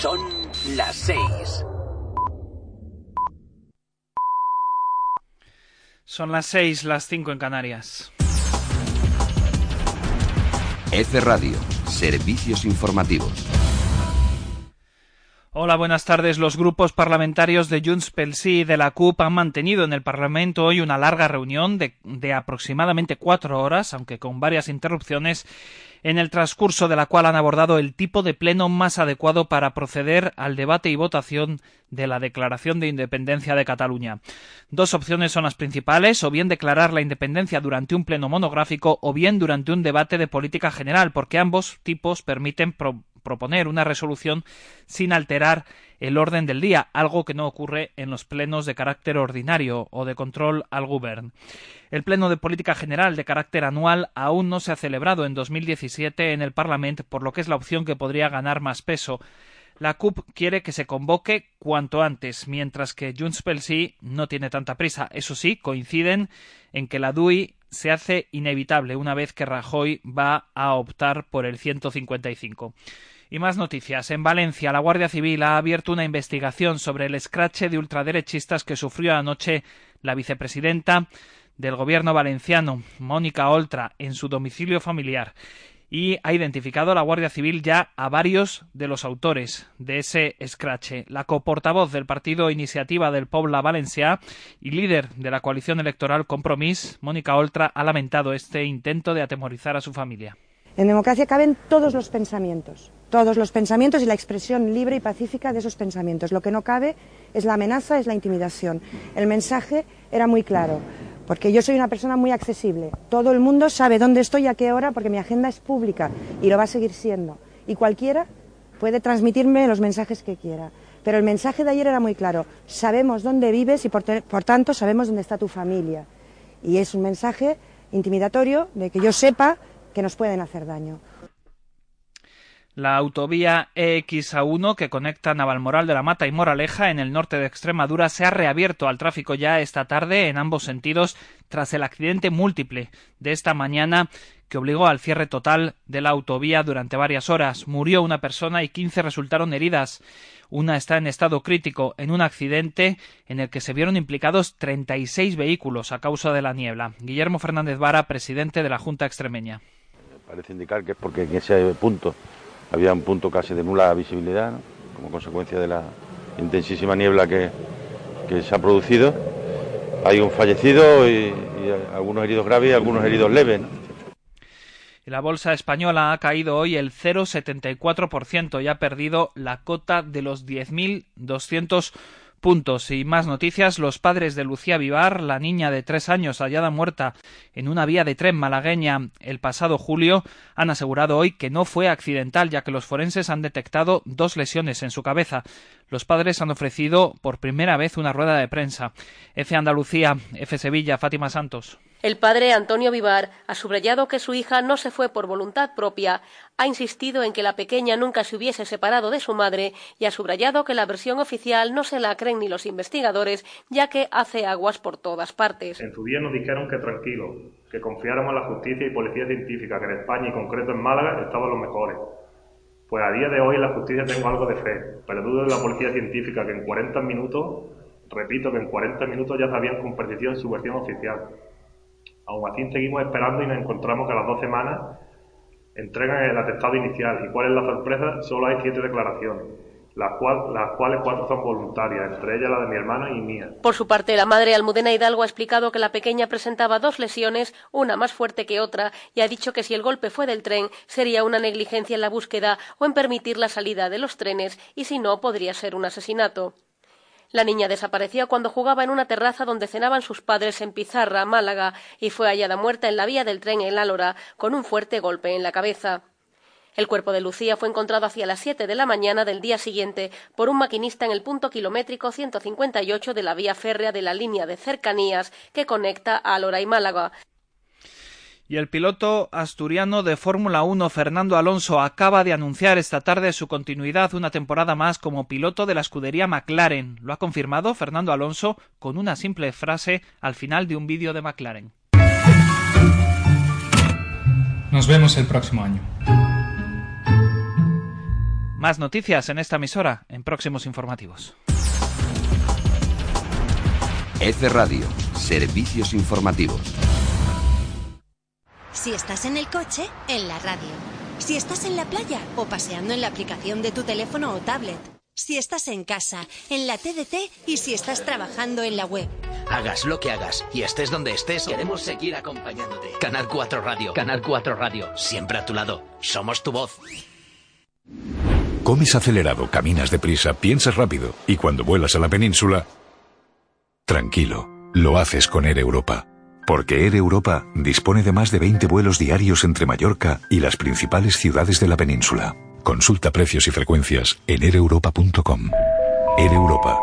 Son las seis. Son las seis, las cinco en Canarias. F Radio, servicios informativos. Hola, buenas tardes. Los grupos parlamentarios de Junts pel Sí y de la CUP han mantenido en el Parlamento hoy una larga reunión de, de, aproximadamente cuatro horas, aunque con varias interrupciones, en el transcurso de la cual han abordado el tipo de pleno más adecuado para proceder al debate y votación de la Declaración de Independencia de Cataluña. Dos opciones son las principales, o bien declarar la independencia durante un pleno monográfico o bien durante un debate de política general, porque ambos tipos permiten proponer una resolución sin alterar el orden del día, algo que no ocurre en los plenos de carácter ordinario o de control al gobierno. El pleno de política general de carácter anual aún no se ha celebrado en 2017 en el Parlamento, por lo que es la opción que podría ganar más peso. La CUP quiere que se convoque cuanto antes, mientras que Junts pel Sí no tiene tanta prisa. Eso sí, coinciden en que la DUI se hace inevitable una vez que Rajoy va a optar por el 155. Y más noticias. En Valencia, la Guardia Civil ha abierto una investigación sobre el escrache de ultraderechistas que sufrió anoche la vicepresidenta del gobierno valenciano, Mónica Oltra, en su domicilio familiar. Y ha identificado la Guardia Civil ya a varios de los autores de ese escrache. La coportavoz del partido Iniciativa del Pobla Valencia y líder de la coalición electoral Compromís, Mónica Oltra, ha lamentado este intento de atemorizar a su familia. En democracia caben todos los pensamientos, todos los pensamientos y la expresión libre y pacífica de esos pensamientos. Lo que no cabe es la amenaza, es la intimidación. El mensaje era muy claro, porque yo soy una persona muy accesible. Todo el mundo sabe dónde estoy y a qué hora, porque mi agenda es pública y lo va a seguir siendo. Y cualquiera puede transmitirme los mensajes que quiera. Pero el mensaje de ayer era muy claro. Sabemos dónde vives y por, por tanto sabemos dónde está tu familia. Y es un mensaje intimidatorio de que yo sepa que nos pueden hacer daño. La autovía EXA1 que conecta Navalmoral de la Mata y Moraleja en el norte de Extremadura se ha reabierto al tráfico ya esta tarde en ambos sentidos tras el accidente múltiple de esta mañana que obligó al cierre total de la autovía durante varias horas. Murió una persona y 15 resultaron heridas. Una está en estado crítico en un accidente en el que se vieron implicados 36 vehículos a causa de la niebla. Guillermo Fernández Vara, presidente de la Junta Extremeña. Parece indicar que es porque en ese punto había un punto casi de nula visibilidad, como consecuencia de la intensísima niebla que, se ha producido. Hay un fallecido y, algunos heridos graves y algunos heridos leves. la bolsa española ha caído hoy el 0,74% y ha perdido la cota de los 10.200 puntos. Y más noticias, los padres de Lucía Vivar, la niña de tres años hallada muerta en una vía de tren malagueña el pasado julio, han asegurado hoy que no fue accidental, ya que los forenses han detectado dos lesiones en su cabeza. Los padres han ofrecido por primera vez una rueda de prensa. F. Andalucía, F. Sevilla, Fátima Santos. El padre Antonio Vivar ha subrayado que su hija no se fue por voluntad propia, ha insistido en que la pequeña nunca se hubiese separado de su madre y ha subrayado que la versión oficial no se la creen ni los investigadores, ya que hace aguas por todas partes. En su día nos dijeron que tranquilo, que confiáramos en la justicia y policía científica, que en España y concreto en Málaga estaban los mejores. Pues a día de hoy en la justicia tengo algo de fe, pero dudo de la policía científica que en 40 minutos, repito que en 40 minutos ya sabían con precisión su versión oficial. Aún así seguimos esperando y nos encontramos que a las dos semanas entregan el atestado inicial. ¿Y cuál es la sorpresa? Solo hay siete declaraciones. Las, cual, las, cuales cuatro son voluntarias, entre ellas la de mi hermana y mía. Por su parte, la madre Almudena Hidalgo ha explicado que la pequeña presentaba dos lesiones, una más fuerte que otra, y ha dicho que si el golpe fue del tren, sería una negligencia en la búsqueda o en permitir la salida de los trenes, y si no, podría ser un asesinato. La niña desapareció cuando jugaba en una terraza donde cenaban sus padres en Pizarra, Málaga, y fue hallada muerta en la vía del tren en Álora, con un fuerte golpe en la cabeza. El cuerpo de Lucía fue encontrado hacia las siete de la mañana del día siguiente por un maquinista en el punto kilométrico 158 de la vía férrea de la línea de cercanías que conecta Álora y Málaga. Y el piloto asturiano de Fórmula 1, Fernando Alonso, acaba de anunciar esta tarde su continuidad una temporada más como piloto de la escudería McLaren. Lo ha confirmado Fernando Alonso con una simple frase al final de un vídeo de McLaren. Nos vemos el próximo año. Más noticias en esta emisora en próximos informativos. F Radio, servicios informativos. Si estás en el coche, en la radio. Si estás en la playa o paseando en la aplicación de tu teléfono o tablet. Si estás en casa, en la TDT y si estás trabajando en la web. Hagas lo que hagas y estés donde estés, queremos seguir acompañándote. Canal 4 Radio, Canal 4 Radio, siempre a tu lado. Somos tu voz. Comes acelerado, caminas deprisa, piensas rápido y cuando vuelas a la península... Tranquilo, lo haces con Air Europa. Porque Air Europa dispone de más de 20 vuelos diarios entre Mallorca y las principales ciudades de la península. Consulta precios y frecuencias en aereuropa.com. Air Europa.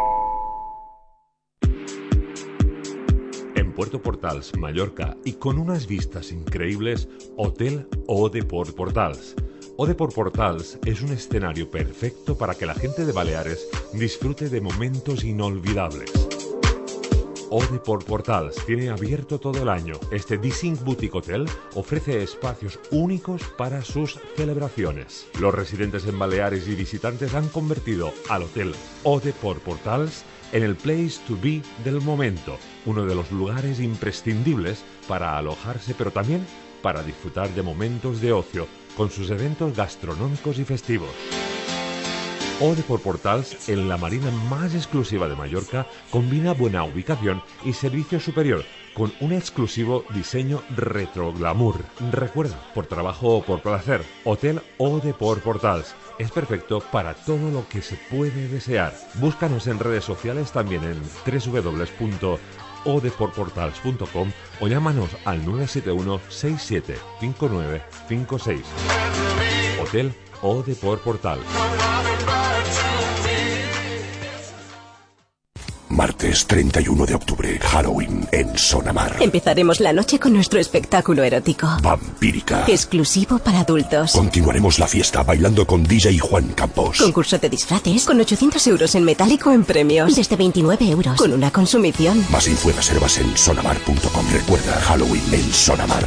En Puerto Portals, Mallorca, y con unas vistas increíbles, Hotel por Portals. Ode por Portals es un escenario perfecto para que la gente de Baleares disfrute de momentos inolvidables. Ode por Portals tiene abierto todo el año. Este D-Sync Boutique Hotel ofrece espacios únicos para sus celebraciones. Los residentes en Baleares y visitantes han convertido al Hotel Ode por Portals en el place to be del momento, uno de los lugares imprescindibles para alojarse, pero también para disfrutar de momentos de ocio con sus eventos gastronómicos y festivos. Ode por Portals, en la marina más exclusiva de Mallorca, combina buena ubicación y servicio superior con un exclusivo diseño retro glamour. Recuerda, por trabajo o por placer, Hotel Ode por Portals. Es perfecto para todo lo que se puede desear. Búscanos en redes sociales también en www.odeporportals.com o llámanos al 971 67 59 56. Hotel Ode por Portal. Martes 31 de octubre, Halloween en Sonamar. Empezaremos la noche con nuestro espectáculo erótico. Vampírica. Exclusivo para adultos. Continuaremos la fiesta bailando con DJ Juan Campos. Concurso de disfraces con 800 euros en metálico en premios. Desde 29 euros. Con una consumición. Más info y reservas en sonamar.com. Recuerda, Halloween en Sonamar.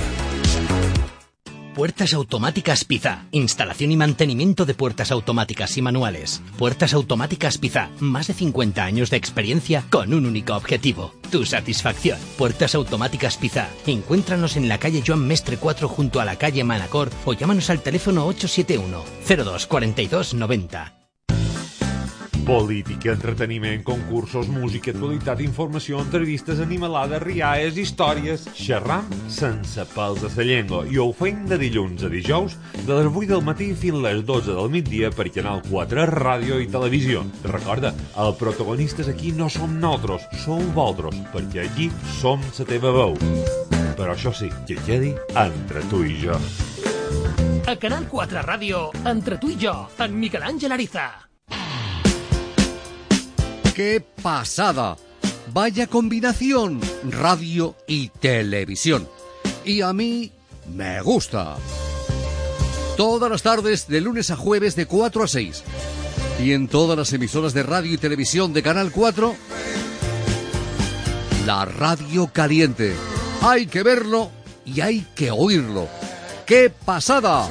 Puertas automáticas Pizza. Instalación y mantenimiento de puertas automáticas y manuales. Puertas automáticas Pizza. Más de 50 años de experiencia con un único objetivo. Tu satisfacción. Puertas automáticas Pizza. Encuéntranos en la calle Joan Mestre 4 junto a la calle Manacor o llámanos al teléfono 871 02 42 90. Política, entreteniment, concursos, música, actualitat, informació, entrevistes, animalades, rialles, històries... Xerram sense pèls a la llengua i ho fem de dilluns a dijous de les 8 del matí fins les 12 del migdia per Canal 4 Ràdio i Televisió. Recorda, els protagonistes aquí no som nosaltres, sou vosaltres, perquè aquí som la teva veu. Però això sí, que quedi entre tu i jo. A Canal 4 Ràdio, entre tu i jo, en Miquel Àngel Ariza. ¡Qué pasada! Vaya combinación, radio y televisión. Y a mí me gusta. Todas las tardes, de lunes a jueves, de 4 a 6. Y en todas las emisoras de radio y televisión de Canal 4, la radio caliente. Hay que verlo y hay que oírlo. ¡Qué pasada!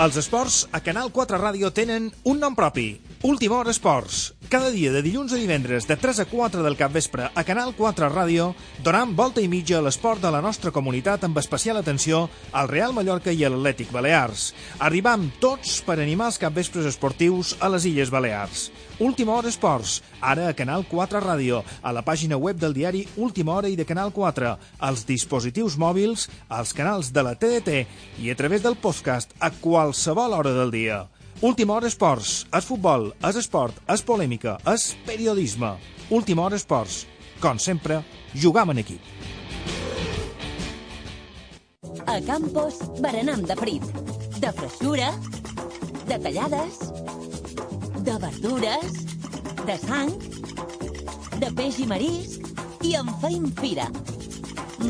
Els esports a Canal 4 Ràdio tenen un nom propi, Última Hora Esports. Cada dia de dilluns a divendres de 3 a 4 del capvespre a Canal 4 Ràdio donam volta i mitja a l'esport de la nostra comunitat amb especial atenció al Real Mallorca i a l'Atlètic Balears. Arribam tots per animar els capvespres esportius a les Illes Balears. Última Hora Esports, ara a Canal 4 Ràdio, a la pàgina web del diari Última Hora i de Canal 4, als dispositius mòbils, als canals de la TDT i a través del podcast a qualsevol hora del dia. Última Hora Esports, és futbol, és esport, és polèmica, és periodisme. Última Hora Esports, com sempre, jugam en equip. A Campos, berenam de frit, de fressura, de tallades, de verdures, de sang, de peix i marisc i en feim fira.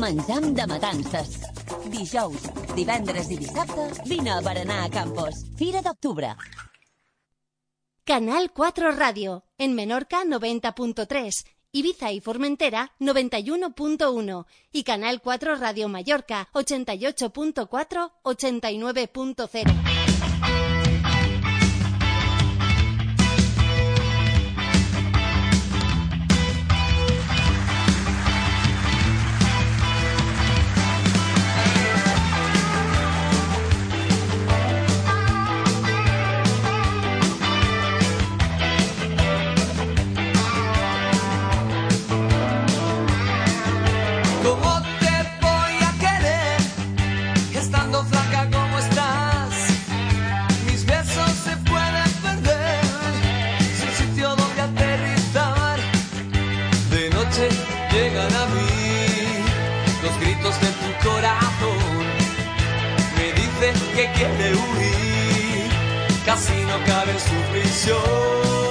Menjam de matances. Dijous, divendres i dissabte, vine a berenar a Campos. Fira d'octubre. Canal 4 Radio, en Menorca 90.3, Ibiza y Formentera 91.1 y Canal 4 Radio Mallorca 88.4, 89.0. de tu corazón. Me dice que quiere huir, casi no cabe en su prisión.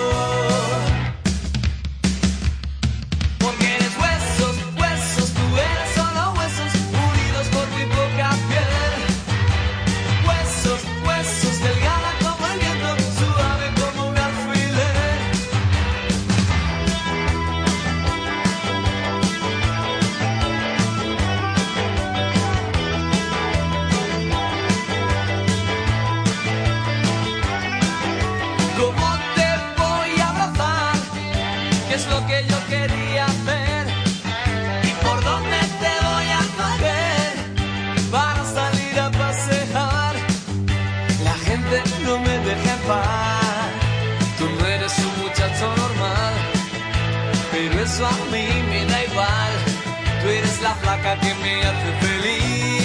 eso a mí me da igual. Tú eres la placa que me hace feliz.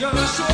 gonna show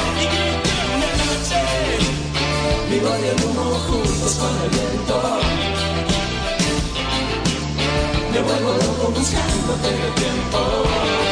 el humo juntos con el viento. Me vuelvo loco buscándote el tiempo.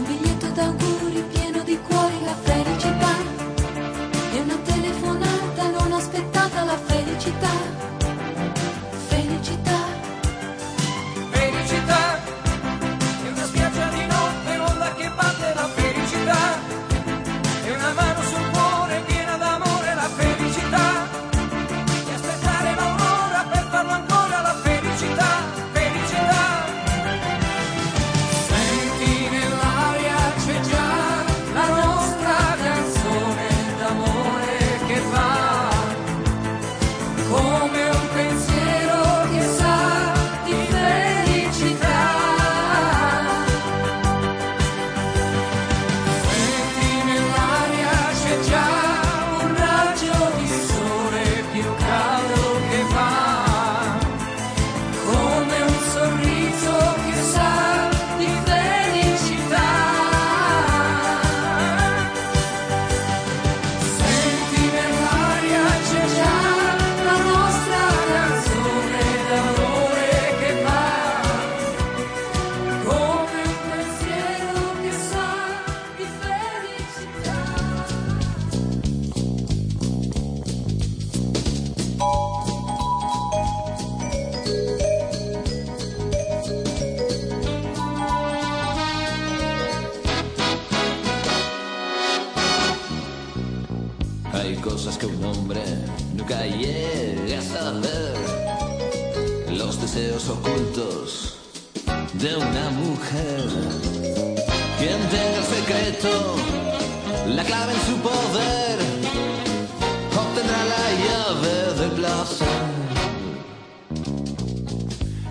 gabinete é da guru.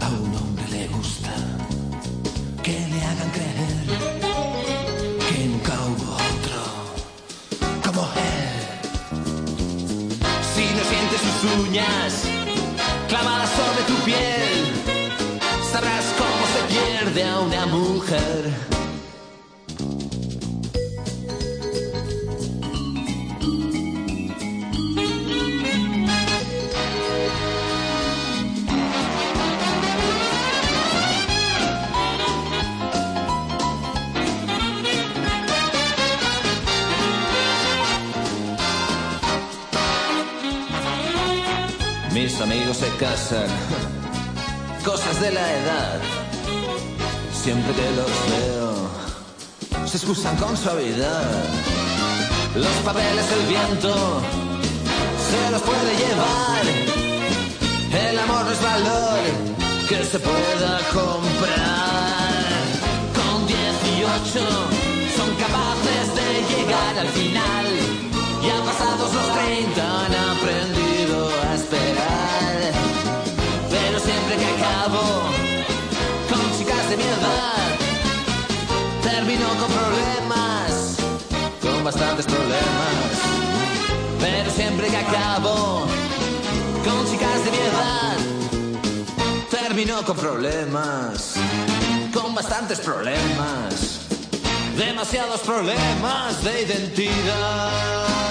A un hombre le gusta que le hagan creer que nunca hubo otro como él. Si no sientes sus uñas clavadas sobre tu Amigos se casan, cosas de la edad. Siempre que los veo, se excusan con suavidad. Los papeles del viento se los puede llevar. El amor no es valor que se pueda comprar. Con 18 son capaces de llegar al final. Ya pasados los 30 han aprendido a esperar. Pero siempre que acabo con chicas de mi edad, termino con problemas, con bastantes problemas. Pero siempre que acabo con chicas de mi edad, termino con problemas, con bastantes problemas, demasiados problemas de identidad.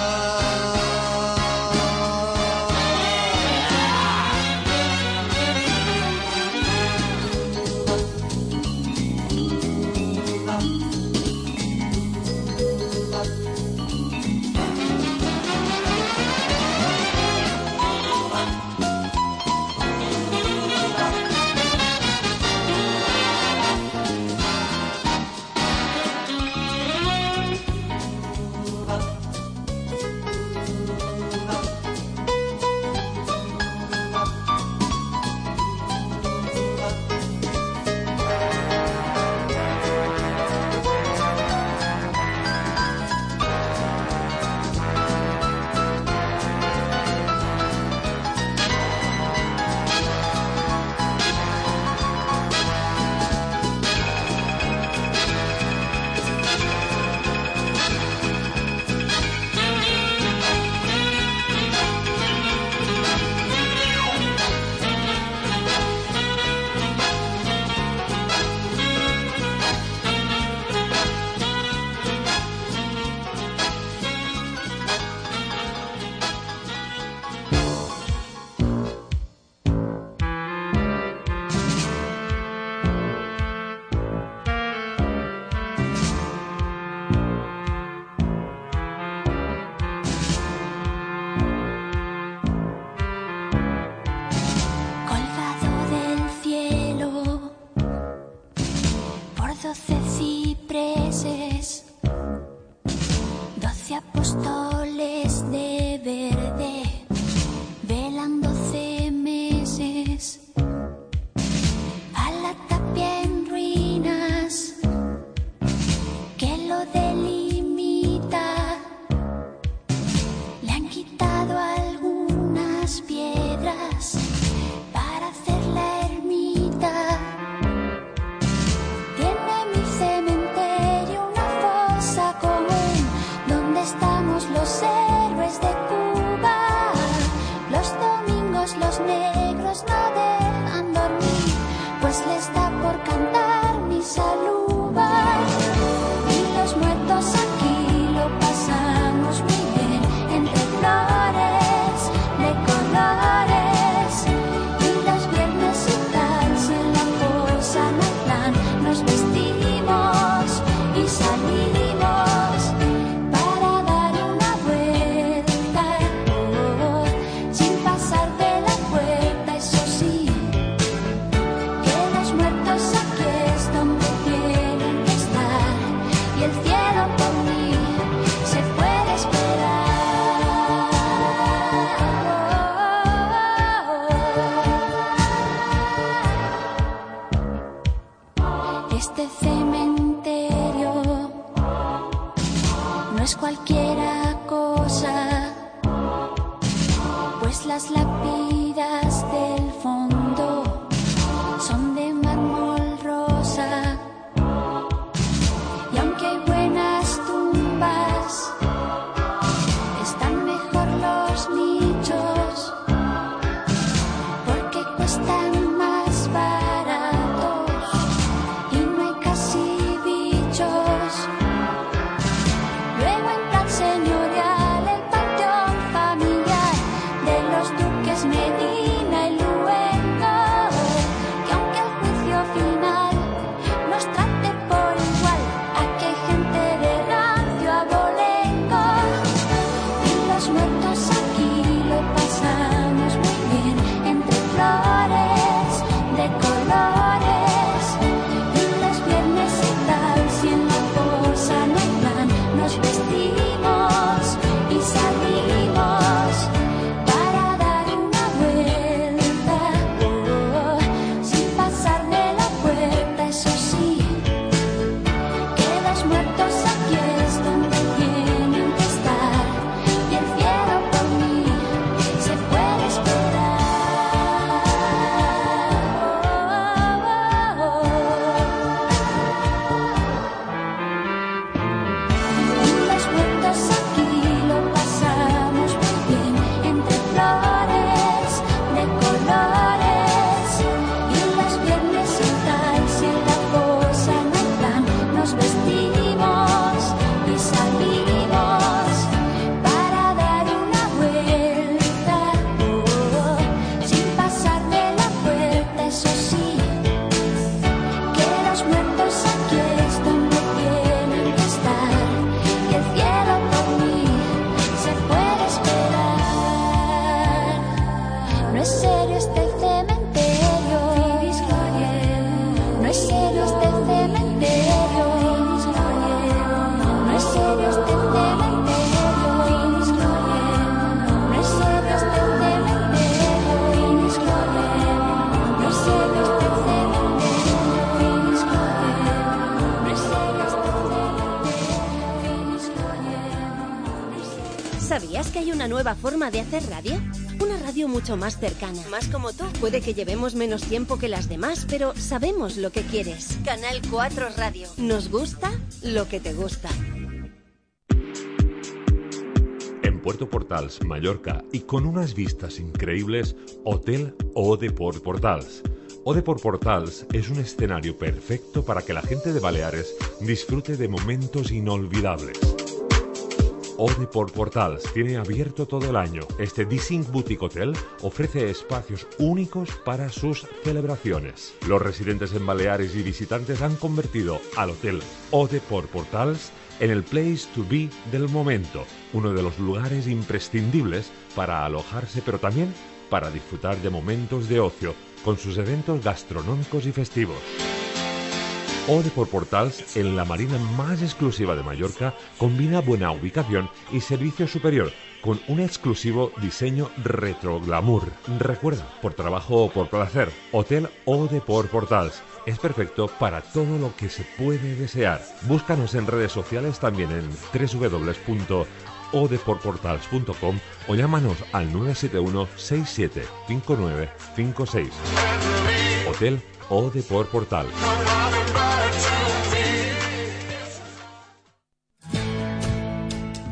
Forma de hacer radio. Una radio mucho más cercana. Más como tú. Puede que llevemos menos tiempo que las demás, pero sabemos lo que quieres. Canal 4 Radio. Nos gusta lo que te gusta. En Puerto Portals, Mallorca, y con unas vistas increíbles, Hotel Ode por Portals. Ode por Portals es un escenario perfecto para que la gente de Baleares disfrute de momentos inolvidables. Ode por Portals tiene abierto todo el año. Este D-Sync Boutique Hotel ofrece espacios únicos para sus celebraciones. Los residentes en Baleares y visitantes han convertido al Hotel Ode por Portals en el place to be del momento, uno de los lugares imprescindibles para alojarse, pero también para disfrutar de momentos de ocio con sus eventos gastronómicos y festivos. Ode por Portals, en la marina más exclusiva de Mallorca, combina buena ubicación y servicio superior con un exclusivo diseño retro glamour. Recuerda, por trabajo o por placer, Hotel Ode por Portals. Es perfecto para todo lo que se puede desear. Búscanos en redes sociales también en www.odeporportals.com o llámanos al 971 67 59 56. Hotel Ode por Portals.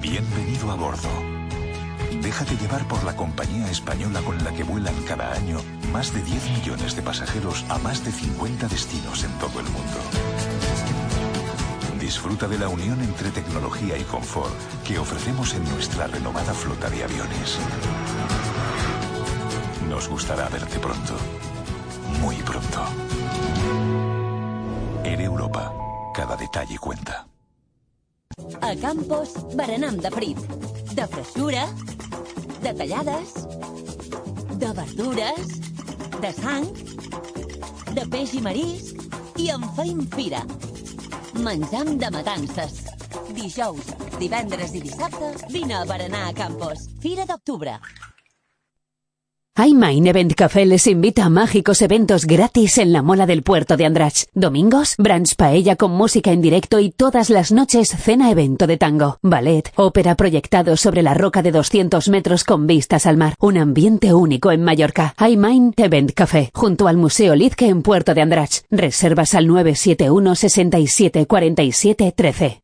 Bienvenido a bordo. Déjate llevar por la compañía española con la que vuelan cada año más de 10 millones de pasajeros a más de 50 destinos en todo el mundo. Disfruta de la unión entre tecnología y confort que ofrecemos en nuestra renovada flota de aviones. Nos gustará verte pronto. Muy pronto. En Europa, cada detalle cuenta. A Campos, berenem de frit. De fressura, de tallades, de verdures, de sang, de peix i marisc i en feim fira. Menjam de matances. Dijous, divendres i dissabte, vine a berenar a Campos. Fira d'octubre. iMine Event Café les invita a mágicos eventos gratis en la mola del puerto de Andrach. Domingos, brunch paella con música en directo y todas las noches cena evento de tango, ballet, ópera proyectado sobre la roca de 200 metros con vistas al mar. Un ambiente único en Mallorca. iMine Event Café, junto al Museo Lizque en Puerto de Andrach. Reservas al 971 67 47 13.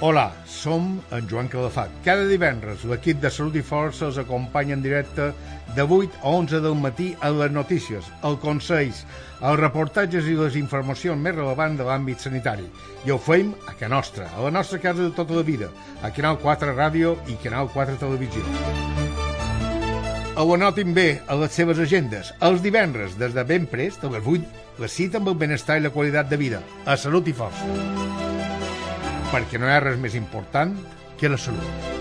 Hola, som en Joan Calafat. Cada divendres l'equip de Salut i Força us acompanya en directe de 8 a 11 del matí a les notícies, els consells, els reportatges i les informacions més rellevants de l'àmbit sanitari. I ho fem a Can Nostra, a la nostra casa de tota la vida, a Canal 4 Ràdio i Canal 4 Televisió. Ho anotin bé a les seves agendes. Els divendres, des de ben prest, a les 8, la cita amb el benestar i la qualitat de vida. A Salut i Força perquè no hi ha res més important que la salut.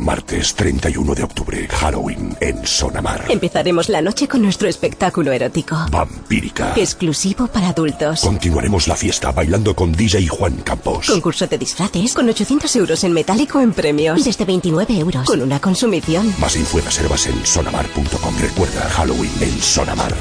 Martes 31 de octubre, Halloween en Sonamar. Empezaremos la noche con nuestro espectáculo erótico. Vampírica. Exclusivo para adultos. Continuaremos la fiesta bailando con DJ Juan Campos. Concurso de disfraces con 800 euros en metálico en premios. Desde 29 euros. Con una consumición. Más info y reservas en sonamar.com. Recuerda, Halloween en Sonamar.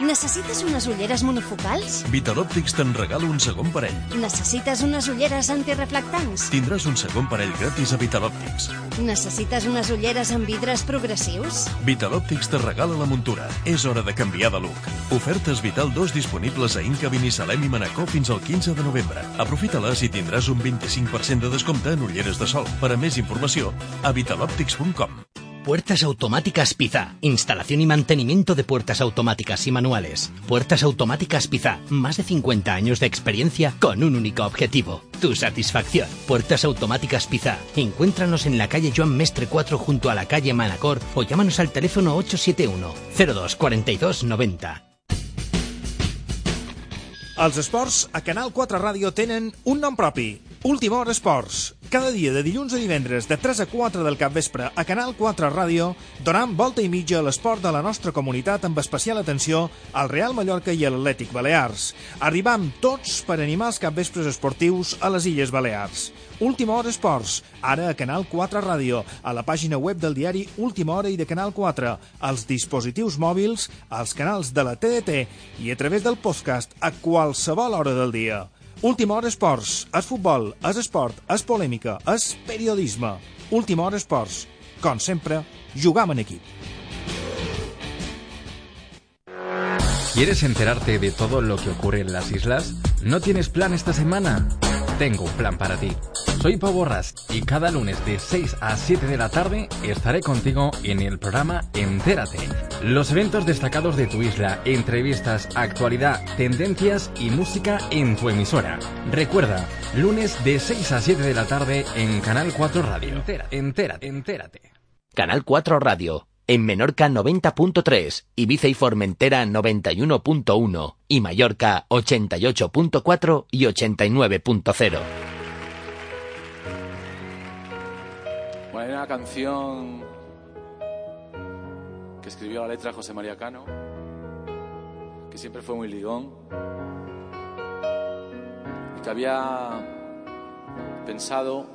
Necessites unes ulleres monofocals? Vital Optics te'n regala un segon parell. Necessites unes ulleres antireflectants? Tindràs un segon parell gratis a Vital Optics. Necessites unes ulleres amb vidres progressius? Vital Optics te regala la muntura. És hora de canviar de look. Ofertes Vital 2 disponibles a Inca, Binissalem i Manacor fins al 15 de novembre. Aprofita-les i tindràs un 25% de descompte en ulleres de sol. Per a més informació, a vitaloptics.com. Puertas automáticas Pizza. Instalación y mantenimiento de puertas automáticas y manuales. Puertas automáticas Pizza. Más de 50 años de experiencia con un único objetivo. Tu satisfacción. Puertas automáticas Pizza. Encuéntranos en la calle Joan Mestre 4 junto a la calle Manacor o llámanos al teléfono 871 02 42 90. Els esports a Canal 4 Ràdio tenen un nom propi, Última Hora Esports. Cada dia de dilluns a divendres de 3 a 4 del capvespre a Canal 4 Ràdio donant volta i mitja a l'esport de la nostra comunitat amb especial atenció al Real Mallorca i a l'Atlètic Balears. Arribam tots per animar els capvespres esportius a les Illes Balears. Última Hora Esports, ara a Canal 4 Ràdio, a la pàgina web del diari Última Hora i de Canal 4, als dispositius mòbils, als canals de la TDT i a través del podcast a qualsevol hora del dia. Última hora esports, és futbol, és esport, és polèmica, és periodisme. Última hora esports. Com sempre, jugam en equip. ¿Quieres enterarte de todo lo que ocurre en las islas? ¿No tienes plan esta semana? Tengo un plan para ti. Soy Pau Borras y cada lunes de 6 a 7 de la tarde estaré contigo en el programa Entérate. Los eventos destacados de tu isla, entrevistas, actualidad, tendencias y música en tu emisora. Recuerda, lunes de 6 a 7 de la tarde en Canal 4 Radio. Entérate, entérate, entérate. Canal 4 Radio. En Menorca 90.3, Ibiza y Formentera 91.1 y Mallorca 88.4 y 89.0. Bueno, una canción que escribió la letra José María Cano, que siempre fue muy ligón, y que había pensado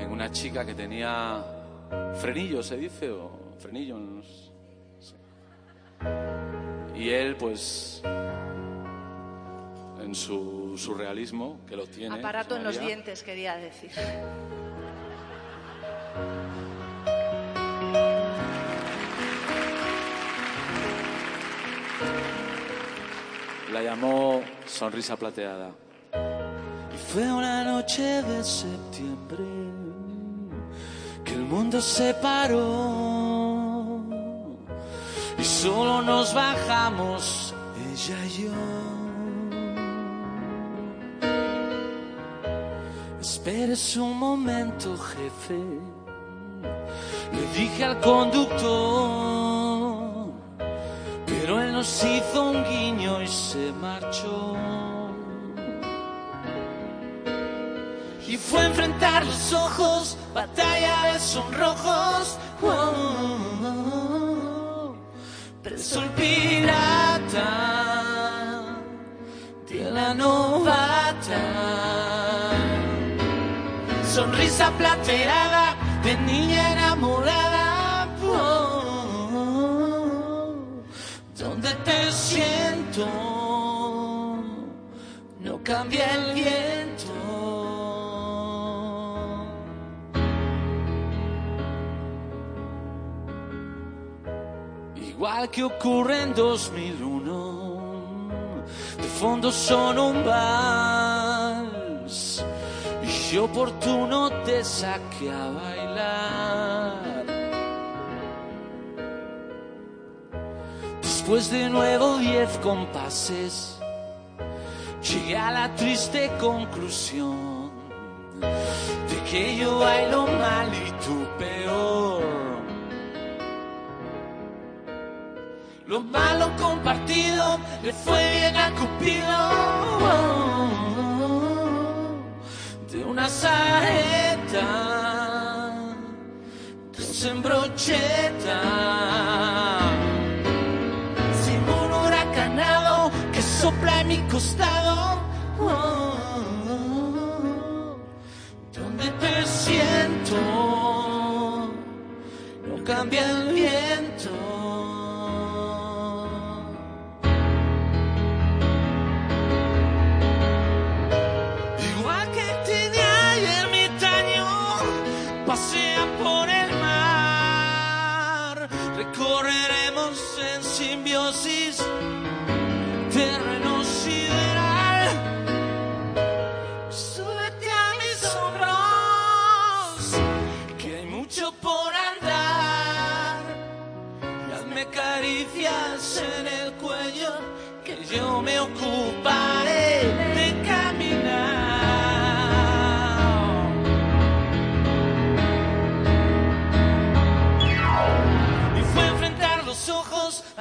en una chica que tenía frenillo, se dice, o frenillo, no sé. Y él, pues, en su surrealismo, que lo tiene. Aparato en los dientes, quería decir. La llamó Sonrisa Plateada. Y fue una noche de septiembre mundo se paró y solo nos bajamos ella y yo. Esperes un momento, jefe, le dije al conductor, pero él nos hizo un guiño y se marchó. Y fue enfrentar los ojos, batalla de sonrojos. Oh, pirata de la novata. Sonrisa plateada de niña enamorada. Oh, donde te siento, no cambia el viento. Igual que ocurre en 2001, de fondo son un vals y oportuno te saqué a bailar. Después de nuevo diez compases, llegué a la triste conclusión de que yo bailo mal y tú Lo malo compartido le fue bien a Cupido de una saeta desembrocheta. Sin un huracanado que sopla en mi costado. Donde te siento, no cambia el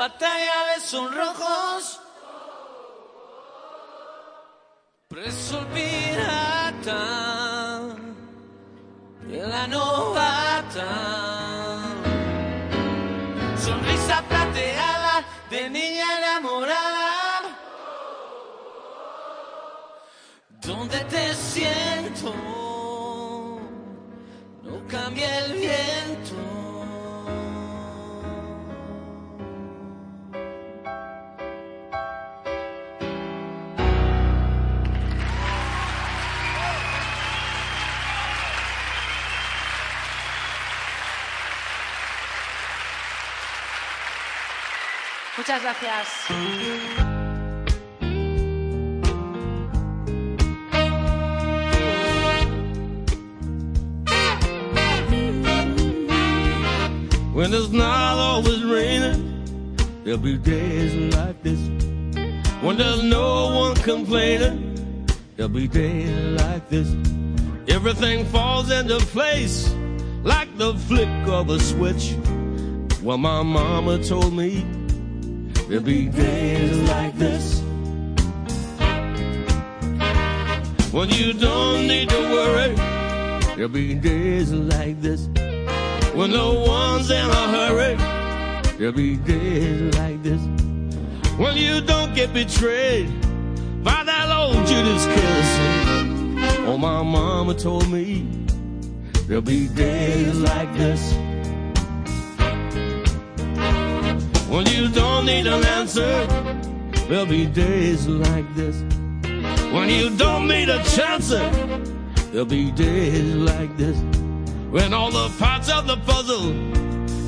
batalla de sonrojos. Preso el pirata de la novata. Sonrisa plateada de niña enamorada. Donde te siento, Muchas gracias. When it's not always raining, there'll be days like this. When there's no one complaining, there'll be days like this. Everything falls into place like the flick of a switch. Well, my mama told me there'll be days like this. When you don't need to worry, there'll be days like this. When no one's in a hurry, there'll be days like this. When you don't get betrayed by that old Judas kiss. Oh, my mama told me there'll be days like this. When you don't need an answer, there'll be days like this. When you don't need a chance, there'll be days like this. When all the parts of the puzzle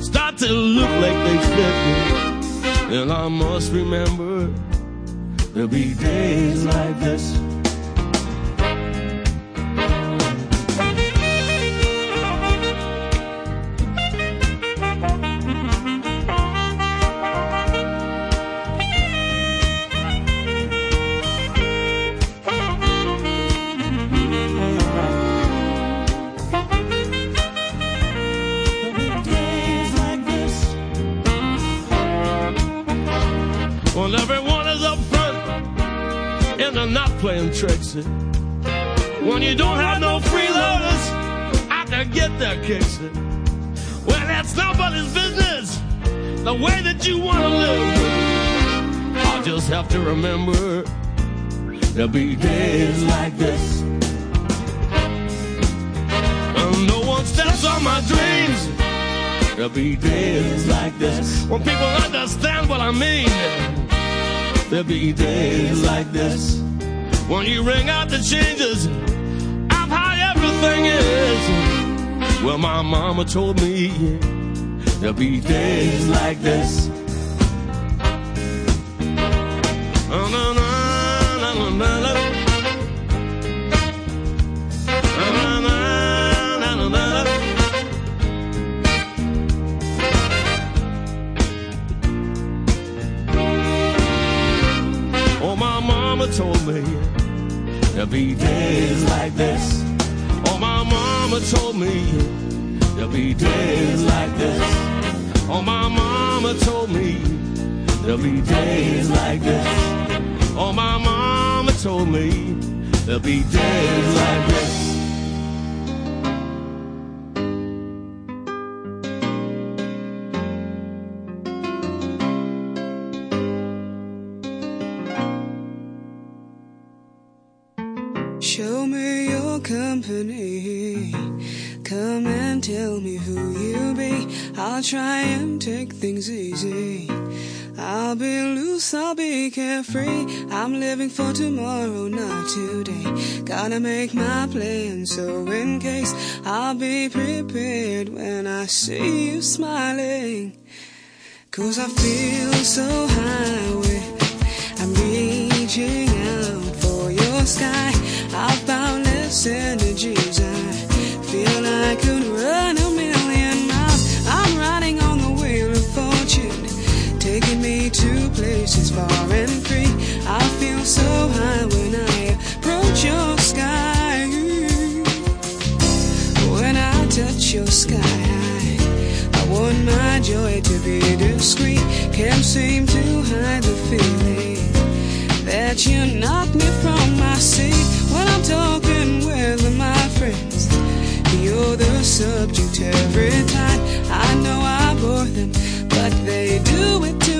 start to look like they fit. And I must remember there'll be days like this. When you don't have no freeloaders I can get their kicks. Well, that's nobody's business. The way that you want to live. I'll just have to remember there'll be days like this. And no one steps on my dreams. There'll be days like this. When people understand what I mean. There'll be days like this. When you ring out the changes of how everything is. Well, my mama told me there'll be days like this. Be days like this. Oh, my mama told me there'll be days like this. Oh, my mama told me there'll be days like this. Oh, my mama told me there'll be days like this. Carefree. I'm living for tomorrow, not today. Gotta make my plan, so in case I'll be prepared when I see you smiling. Cause I feel so high I'm reaching out for your sky. I've boundless energies. To far and free. I feel so high when I approach your sky. When I touch your sky I want my joy to be discreet. Can't seem to hide the feeling that you knock me from my seat when I'm talking with my friends. You're the subject every time. I know I bore them, but they do it to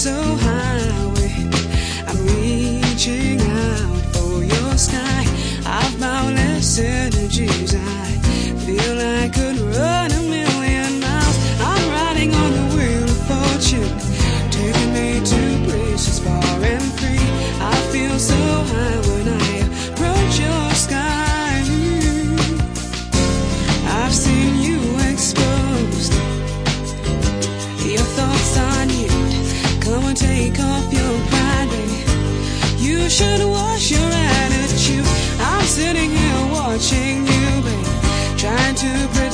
so high I'm reaching out for your sky. I've boundless energies. I feel I could run a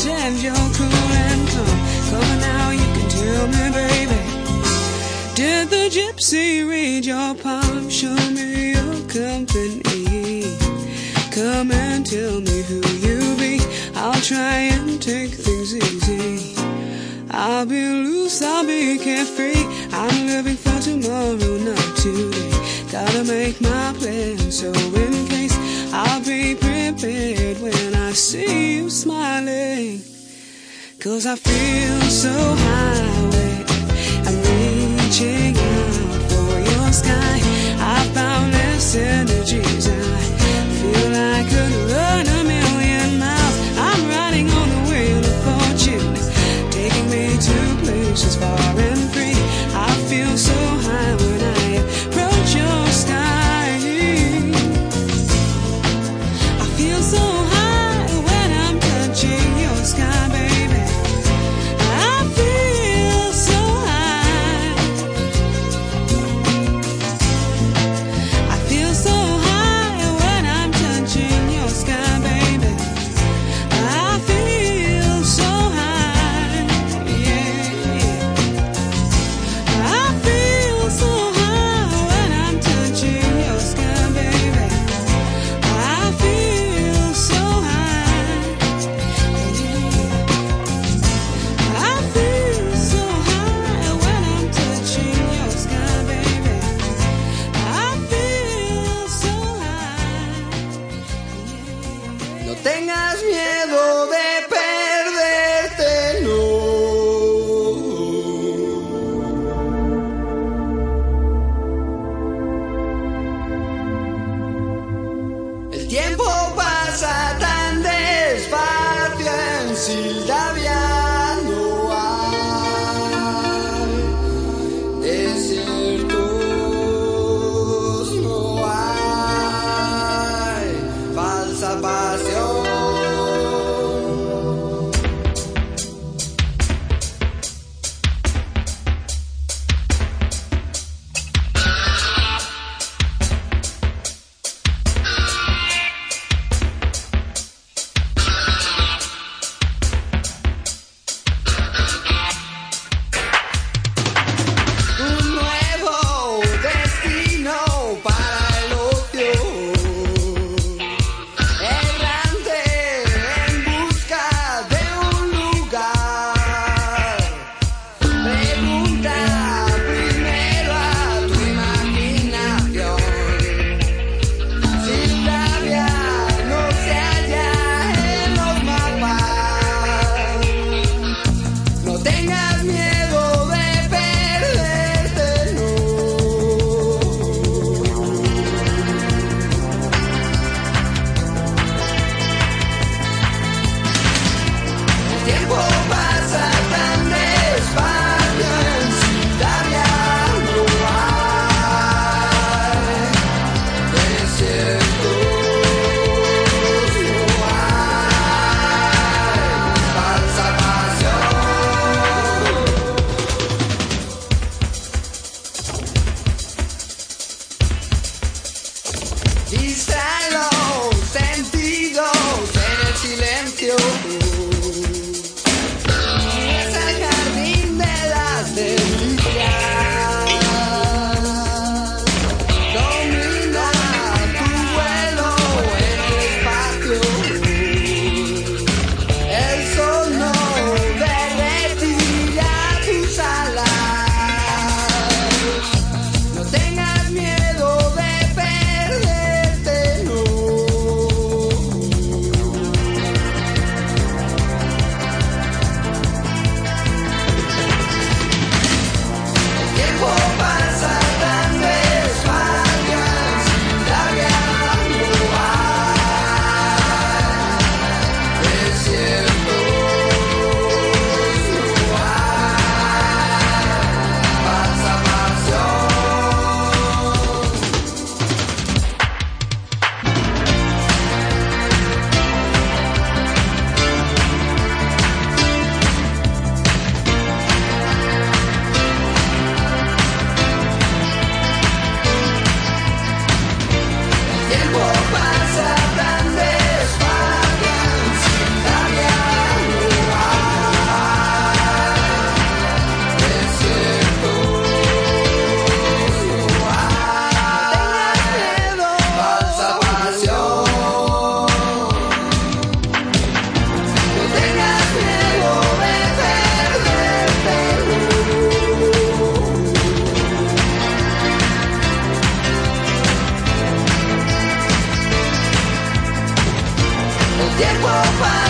pretend you're cool and calm. Come now, you can tell me, baby. Did the gypsy read your palm? Show me your company. Come and tell me who you be. I'll try and take things easy. I'll be loose, I'll be carefree. I'm living for tomorrow, not today. Gotta make my plan, so in case I'll be prepared when I see you smiling. Cause I feel so high I'm reaching out for your sky. I found this energies. I feel I could run a million miles. I'm riding on the wheel of fortune, taking me to places far and free. I feel so tiempo pasa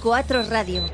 4 Radio.